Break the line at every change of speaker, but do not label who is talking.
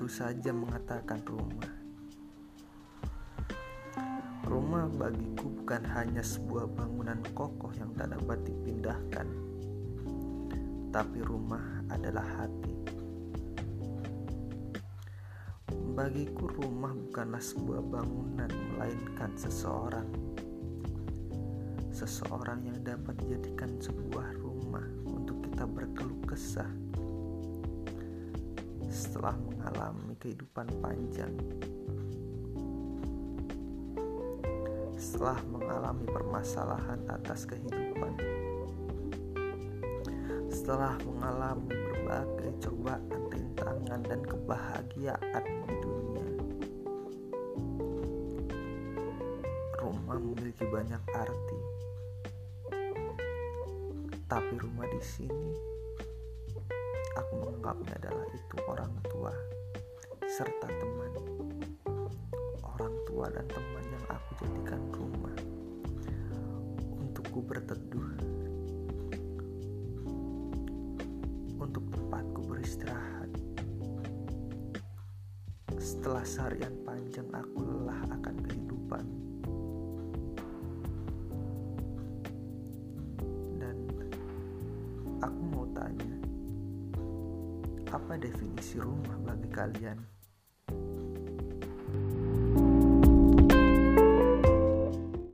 baru saja mengatakan rumah. Rumah bagiku bukan hanya sebuah bangunan kokoh yang tak dapat dipindahkan, tapi rumah adalah hati. Bagiku, rumah bukanlah sebuah bangunan, melainkan seseorang. Seseorang yang dapat dijadikan sebuah rumah untuk kita berkeluh kesah setelah mengalami kehidupan panjang, setelah mengalami permasalahan atas kehidupan, setelah mengalami berbagai cobaan, rintangan, dan kebahagiaan di dunia. Rumah memiliki banyak arti, tapi rumah di sini Aku menganggapnya adalah itu orang tua serta teman. Orang tua dan teman yang aku jadikan rumah untukku berteduh, untuk tempatku beristirahat. Setelah seharian panjang aku lelah akan kehidupan. Dan aku mau tanya, apa definisi rumah bagi kalian?